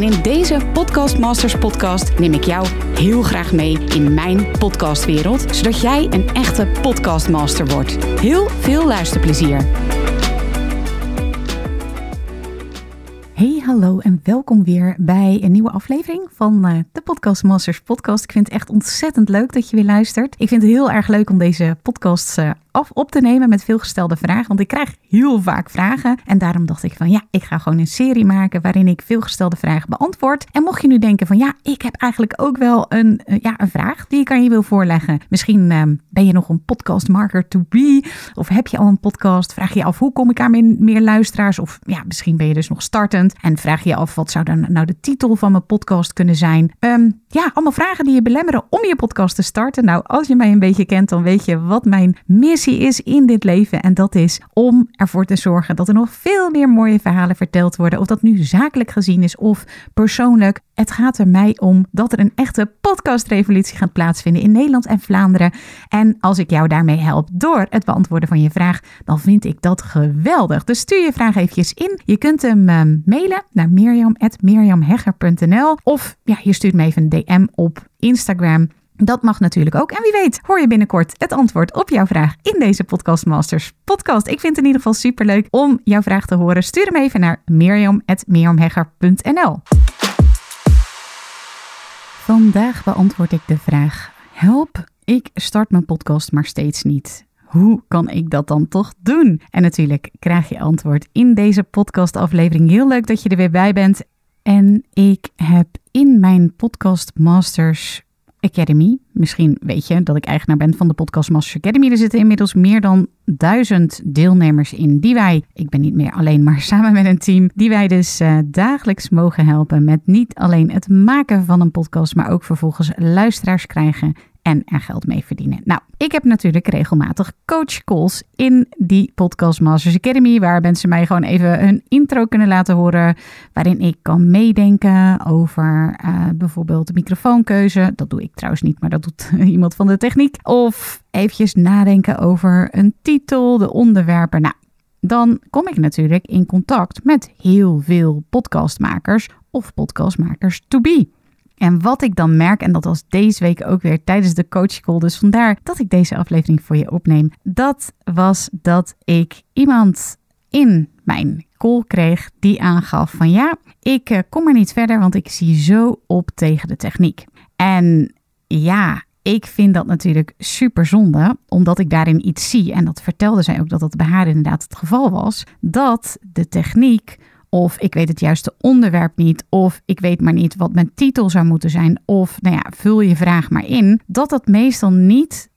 En in deze Podcast Masters podcast neem ik jou heel graag mee in mijn podcastwereld, zodat jij een echte podcastmaster wordt. Heel veel luisterplezier. Hey, hallo en welkom weer bij een nieuwe aflevering van uh, de Podcast Masters podcast. Ik vind het echt ontzettend leuk dat je weer luistert. Ik vind het heel erg leuk om deze podcasts uh, af op te nemen met veelgestelde vragen. Want ik krijg heel vaak vragen. En daarom dacht ik van ja, ik ga gewoon een serie maken waarin ik veelgestelde vragen beantwoord. En mocht je nu denken van ja, ik heb eigenlijk ook wel een, uh, ja, een vraag die ik aan je wil voorleggen. Misschien uh, ben je nog een podcastmarker to be. Of heb je al een podcast? Vraag je af hoe kom ik aan meer, meer luisteraars? Of ja, misschien ben je dus nog startend. En vraag je af wat zou dan nou de titel van mijn podcast kunnen zijn? Um, ja, allemaal vragen die je belemmeren om je podcast te starten. Nou, als je mij een beetje kent, dan weet je wat mijn is in dit leven. En dat is om ervoor te zorgen dat er nog veel meer mooie verhalen verteld worden. Of dat nu zakelijk gezien is of persoonlijk. Het gaat er mij om dat er een echte podcastrevolutie gaat plaatsvinden in Nederland en Vlaanderen. En als ik jou daarmee help door het beantwoorden van je vraag, dan vind ik dat geweldig. Dus stuur je vraag eventjes in. Je kunt hem uh, mailen naar mirjam.mirjamhegger.nl of ja, je stuurt me even een DM op Instagram. Dat mag natuurlijk ook. En wie weet, hoor je binnenkort het antwoord op jouw vraag in deze Podcast Masters podcast. Ik vind het in ieder geval superleuk om jouw vraag te horen. Stuur hem even naar mirjam.mirjamhegger.nl Vandaag beantwoord ik de vraag: Help, ik start mijn podcast maar steeds niet. Hoe kan ik dat dan toch doen? En natuurlijk krijg je antwoord in deze podcastaflevering. Heel leuk dat je er weer bij bent. En ik heb in mijn Podcast Masters Academy. Misschien weet je dat ik eigenaar ben van de Podcast Masters Academy. Er zitten inmiddels meer dan duizend deelnemers in die wij, ik ben niet meer alleen, maar samen met een team, die wij dus uh, dagelijks mogen helpen met niet alleen het maken van een podcast, maar ook vervolgens luisteraars krijgen en er geld mee verdienen. Nou, ik heb natuurlijk regelmatig coach calls in die Podcast Masters Academy, waar mensen mij gewoon even hun intro kunnen laten horen, waarin ik kan meedenken over uh, bijvoorbeeld de microfoonkeuze. Dat doe ik trouwens niet, maar dat doet iemand van de techniek. Of eventjes nadenken over een titel, de onderwerpen. Nou, dan kom ik natuurlijk in contact met heel veel podcastmakers of podcastmakers to be. En wat ik dan merk, en dat was deze week ook weer tijdens de coach call, dus vandaar dat ik deze aflevering voor je opneem, dat was dat ik iemand in mijn call kreeg die aangaf van ja, ik uh, kom er niet verder, want ik zie zo op tegen de techniek. En ja, ik vind dat natuurlijk super zonde, omdat ik daarin iets zie, en dat vertelde zij ook dat dat bij haar inderdaad het geval was, dat de techniek of ik weet het juiste onderwerp niet, of ik weet maar niet wat mijn titel zou moeten zijn, of nou ja, vul je vraag maar in, dat dat meestal niet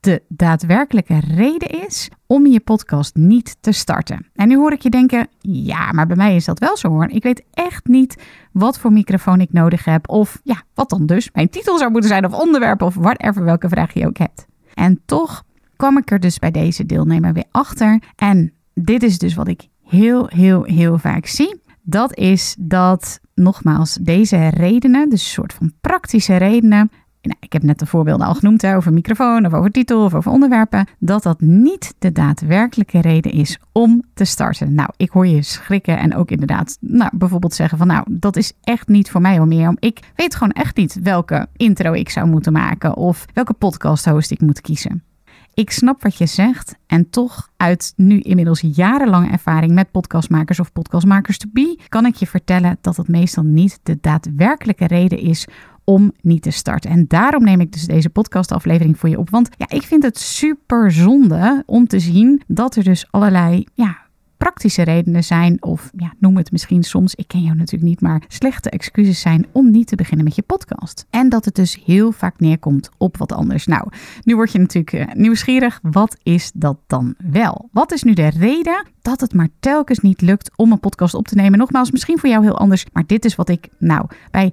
de daadwerkelijke reden is om je podcast niet te starten. En nu hoor ik je denken, ja, maar bij mij is dat wel zo hoor. Ik weet echt niet wat voor microfoon ik nodig heb, of ja, wat dan dus mijn titel zou moeten zijn, of onderwerp, of whatever, welke vraag je ook hebt. En toch kwam ik er dus bij deze deelnemer weer achter. En dit is dus wat ik heel, heel, heel vaak zie. Dat is dat, nogmaals, deze redenen, dus een soort van praktische redenen. Nou, ik heb net de voorbeelden al genoemd over microfoon of over titel of over onderwerpen. Dat dat niet de daadwerkelijke reden is om te starten. Nou, ik hoor je schrikken en ook inderdaad, nou, bijvoorbeeld zeggen van nou, dat is echt niet voor mij om meer. Ik weet gewoon echt niet welke intro ik zou moeten maken of welke podcast host ik moet kiezen. Ik snap wat je zegt en toch uit nu inmiddels jarenlange ervaring met podcastmakers of podcastmakers to be, kan ik je vertellen dat het meestal niet de daadwerkelijke reden is om niet te starten. En daarom neem ik dus deze podcastaflevering voor je op. Want ja, ik vind het super zonde om te zien dat er dus allerlei ja, praktische redenen zijn, of ja, noem het misschien soms, ik ken jou natuurlijk niet, maar slechte excuses zijn om niet te beginnen met je podcast. En dat het dus heel vaak neerkomt op wat anders. Nou, nu word je natuurlijk uh, nieuwsgierig. Wat is dat dan wel? Wat is nu de reden dat het maar telkens niet lukt om een podcast op te nemen? Nogmaals, misschien voor jou heel anders, maar dit is wat ik nou bij 90%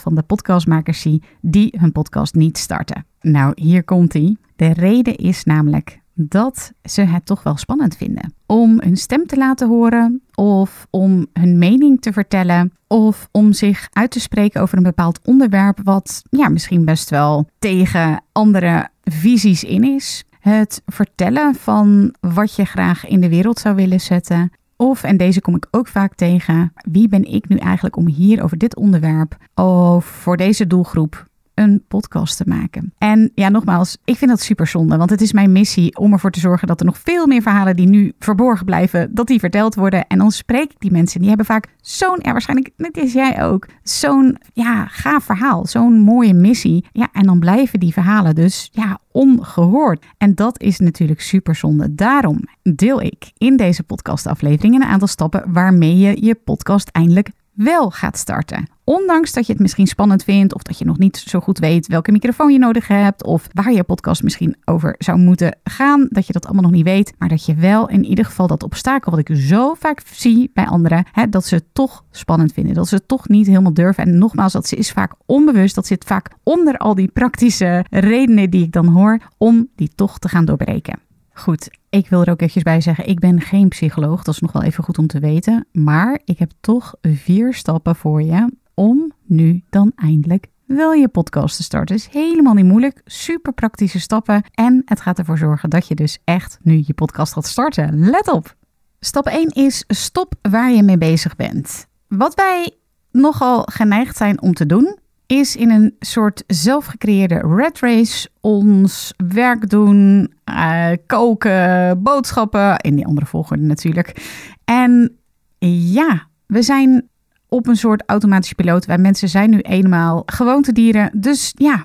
van de podcastmakers zie die hun podcast niet starten. Nou, hier komt ie. De reden is namelijk dat ze het toch wel spannend vinden. Om hun stem te laten horen, of om hun mening te vertellen, of om zich uit te spreken over een bepaald onderwerp wat ja, misschien best wel tegen andere visies in is. Het vertellen van wat je graag in de wereld zou willen zetten. Of, en deze kom ik ook vaak tegen, wie ben ik nu eigenlijk om hier over dit onderwerp of voor deze doelgroep een podcast te maken. En ja, nogmaals, ik vind dat super zonde, want het is mijn missie om ervoor te zorgen dat er nog veel meer verhalen die nu verborgen blijven, dat die verteld worden. En dan spreek ik die mensen, die hebben vaak zo'n, ja, waarschijnlijk net is jij ook, zo'n ja, gaaf verhaal, zo'n mooie missie. Ja, en dan blijven die verhalen dus ja, ongehoord. En dat is natuurlijk super zonde. Daarom deel ik in deze podcastaflevering een aantal stappen waarmee je je podcast eindelijk wel gaat starten. Ondanks dat je het misschien spannend vindt of dat je nog niet zo goed weet welke microfoon je nodig hebt of waar je podcast misschien over zou moeten gaan, dat je dat allemaal nog niet weet, maar dat je wel in ieder geval dat obstakel wat ik zo vaak zie bij anderen, hè, dat ze het toch spannend vinden, dat ze het toch niet helemaal durven. En nogmaals, dat is vaak onbewust, dat zit vaak onder al die praktische redenen die ik dan hoor om die toch te gaan doorbreken. Goed, ik wil er ook eventjes bij zeggen, ik ben geen psycholoog, dat is nog wel even goed om te weten. Maar ik heb toch vier stappen voor je om nu dan eindelijk wel je podcast te starten. Het is helemaal niet moeilijk, super praktische stappen. En het gaat ervoor zorgen dat je dus echt nu je podcast gaat starten. Let op! Stap 1 is stop waar je mee bezig bent. Wat wij nogal geneigd zijn om te doen, is in een soort zelfgecreëerde red race ons werk doen, uh, koken, boodschappen, in die andere volgorde natuurlijk. En ja, we zijn op een soort automatische piloot. Wij mensen zijn nu eenmaal gewoontedieren. Dus ja,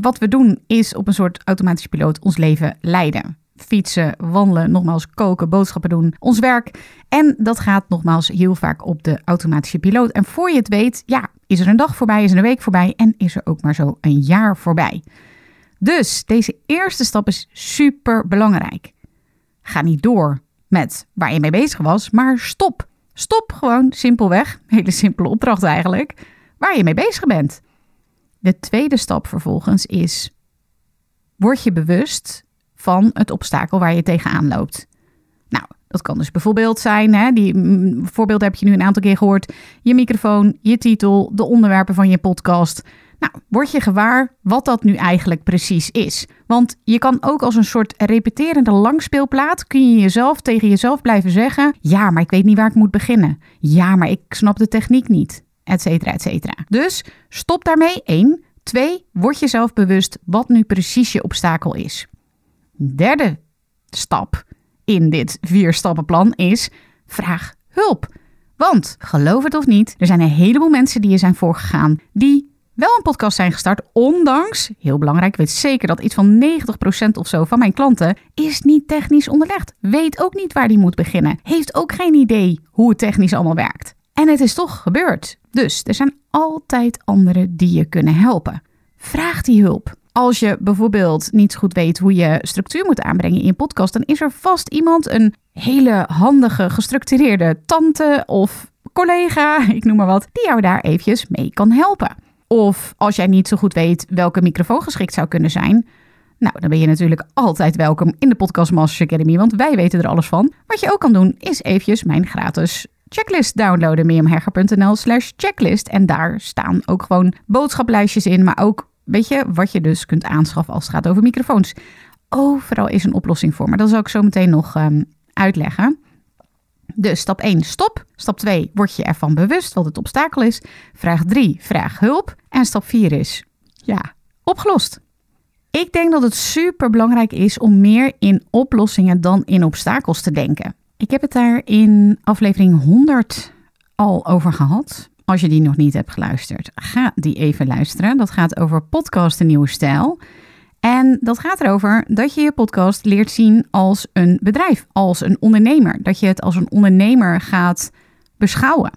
wat we doen is op een soort automatische piloot ons leven leiden. Fietsen, wandelen, nogmaals koken, boodschappen doen, ons werk. En dat gaat nogmaals heel vaak op de automatische piloot. En voor je het weet, ja, is er een dag voorbij, is er een week voorbij en is er ook maar zo een jaar voorbij. Dus deze eerste stap is super belangrijk. Ga niet door met waar je mee bezig was, maar stop. Stop gewoon simpelweg, hele simpele opdracht eigenlijk, waar je mee bezig bent. De tweede stap vervolgens is: word je bewust van het obstakel waar je tegenaan loopt. Nou, dat kan dus bijvoorbeeld zijn, hè, die mm, voorbeelden heb je nu een aantal keer gehoord, je microfoon, je titel, de onderwerpen van je podcast. Nou, word je gewaar wat dat nu eigenlijk precies is? Want je kan ook als een soort repeterende langspeelplaat, kun je jezelf tegen jezelf blijven zeggen, ja, maar ik weet niet waar ik moet beginnen. Ja, maar ik snap de techniek niet, et cetera, et cetera. Dus stop daarmee, één. Twee, word jezelf bewust wat nu precies je obstakel is. Derde stap in dit vier stappenplan is vraag hulp. Want geloof het of niet, er zijn een heleboel mensen die er zijn voorgegaan die wel een podcast zijn gestart, ondanks, heel belangrijk, ik weet zeker dat iets van 90% of zo van mijn klanten is niet technisch onderlegd. Weet ook niet waar die moet beginnen. Heeft ook geen idee hoe het technisch allemaal werkt. En het is toch gebeurd. Dus er zijn altijd anderen die je kunnen helpen. Vraag die hulp. Als je bijvoorbeeld niet goed weet hoe je structuur moet aanbrengen in je podcast, dan is er vast iemand, een hele handige, gestructureerde tante of collega, ik noem maar wat, die jou daar eventjes mee kan helpen. Of als jij niet zo goed weet welke microfoon geschikt zou kunnen zijn, nou, dan ben je natuurlijk altijd welkom in de Podcast Masters Academy, want wij weten er alles van. Wat je ook kan doen, is eventjes mijn gratis checklist downloaden, mirjamherger.nl slash checklist. En daar staan ook gewoon boodschaplijstjes in, maar ook, weet je, wat je dus kunt aanschaffen als het gaat over microfoons. Overal is een oplossing voor, maar dat zal ik zo meteen nog um, uitleggen. Dus stap 1, stop. Stap 2, word je ervan bewust wat het obstakel is. Vraag 3, vraag hulp. En stap 4 is, ja, opgelost. Ik denk dat het super belangrijk is om meer in oplossingen dan in obstakels te denken. Ik heb het daar in aflevering 100 al over gehad. Als je die nog niet hebt geluisterd, ga die even luisteren. Dat gaat over podcast Nieuwe Stijl. En dat gaat erover dat je je podcast leert zien als een bedrijf, als een ondernemer. Dat je het als een ondernemer gaat beschouwen.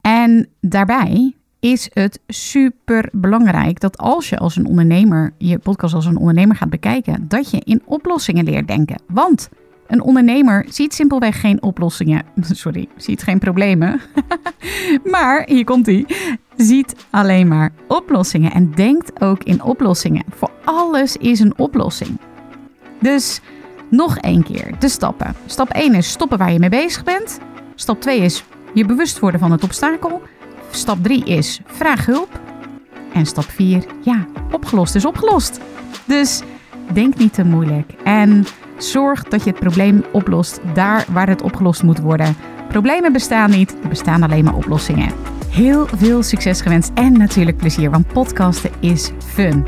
En daarbij is het super belangrijk dat als je als een ondernemer je podcast als een ondernemer gaat bekijken, dat je in oplossingen leert denken. Want een ondernemer ziet simpelweg geen oplossingen. Sorry, ziet geen problemen. maar hier komt hij. Ziet alleen maar oplossingen en denkt ook in oplossingen. Voor alles is een oplossing. Dus nog één keer de stappen. Stap 1 is stoppen waar je mee bezig bent. Stap 2 is je bewust worden van het obstakel. Stap 3 is vraag hulp. En stap 4, ja, opgelost is opgelost. Dus denk niet te moeilijk. En zorg dat je het probleem oplost daar waar het opgelost moet worden. Problemen bestaan niet, er bestaan alleen maar oplossingen. Heel veel succes gewenst en natuurlijk plezier, want podcasten is fun.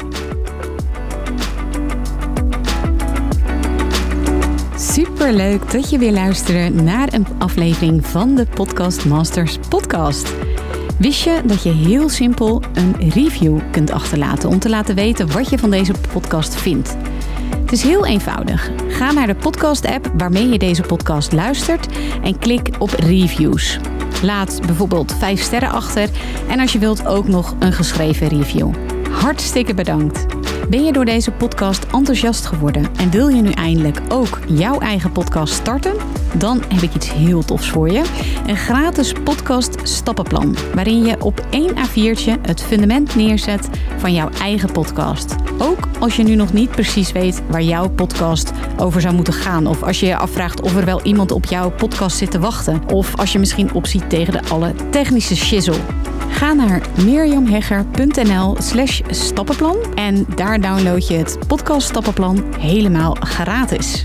Super leuk dat je weer luistert naar een aflevering van de Podcast Masters podcast. Wist je dat je heel simpel een review kunt achterlaten om te laten weten wat je van deze podcast vindt? Is heel eenvoudig. Ga naar de podcast-app waarmee je deze podcast luistert en klik op reviews. Laat bijvoorbeeld 5 sterren achter en als je wilt ook nog een geschreven review. Hartstikke bedankt. Ben je door deze podcast enthousiast geworden en wil je nu eindelijk ook jouw eigen podcast starten? Dan heb ik iets heel tofs voor je. Een gratis podcast stappenplan, waarin je op één A4'tje het fundament neerzet van jouw eigen podcast. Ook als je nu nog niet precies weet waar jouw podcast over zou moeten gaan. Of als je je afvraagt of er wel iemand op jouw podcast zit te wachten. Of als je misschien opziet tegen de alle technische shizzle. Ga naar mirjamhegger.nl slash stappenplan en daar download je het podcast stappenplan helemaal gratis.